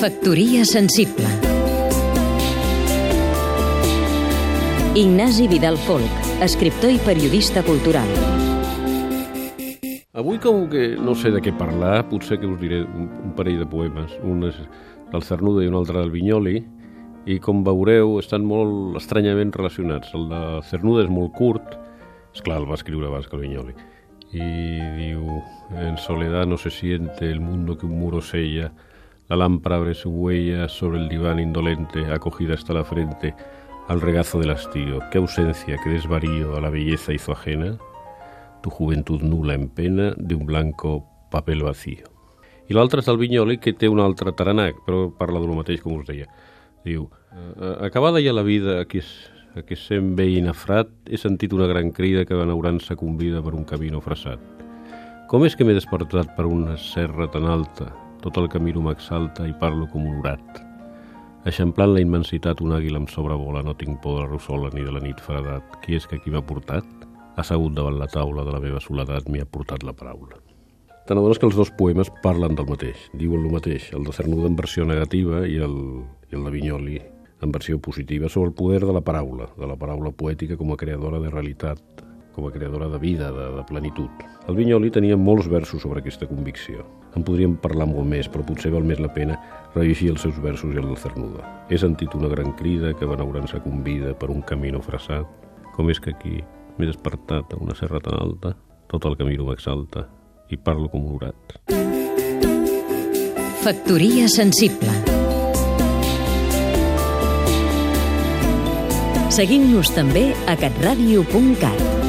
Factoria sensible Ignasi Vidal Folk, escriptor i periodista cultural. Avui, com que no sé de què parlar, potser que us diré un, un parell de poemes. Un és del Cernuda i un altre del Vinyoli, i com veureu estan molt estranyament relacionats. El de Cernuda és molt curt, és clar, el va escriure abans que el Vinyoli, i diu, en soledad no se siente el mundo que un muro sella, la lámpara abre su huella sobre el diván indolente, acogida hasta la frente, al regazo del hastío. Qué ausencia, qué desvarío a la belleza hizo ajena, tu juventud nula en pena de un blanco papel vacío. I l'altre és el Vinyoli, que té un altre taranac, però parla del mateix, com us deia. Diu, acabada ja la vida a qui, a qui sem bé inafrat, he sentit una gran crida que benaurant-se convida per un camí no fressat. Com és que m'he despertat per una serra tan alta, tot el que miro m'exalta i parlo com un orat. Eixamplant la immensitat, un àguila em sobrevola, no tinc por de la rossola ni de la nit fredat. Qui és que aquí m'ha portat? Assegut davant la taula de la meva soledat m'hi ha portat la paraula. T'adones que els dos poemes parlen del mateix, diuen el mateix, el de Cernuda en versió negativa i el, i el de Vinyoli en versió positiva, sobre el poder de la paraula, de la paraula poètica com a creadora de realitat, com a creadora de vida, de, de plenitud. El Vinyoli tenia molts versos sobre aquesta convicció. En podríem parlar molt més, però potser val més la pena rellegir els seus versos i el del Cernuda. He sentit una gran crida que benaurant-se convida per un camí no fressat. Com és que aquí m'he despertat a una serra tan alta, tot el camí m'exalta i parlo com un orat. Factoria sensible Seguim-nos també a catradio.cat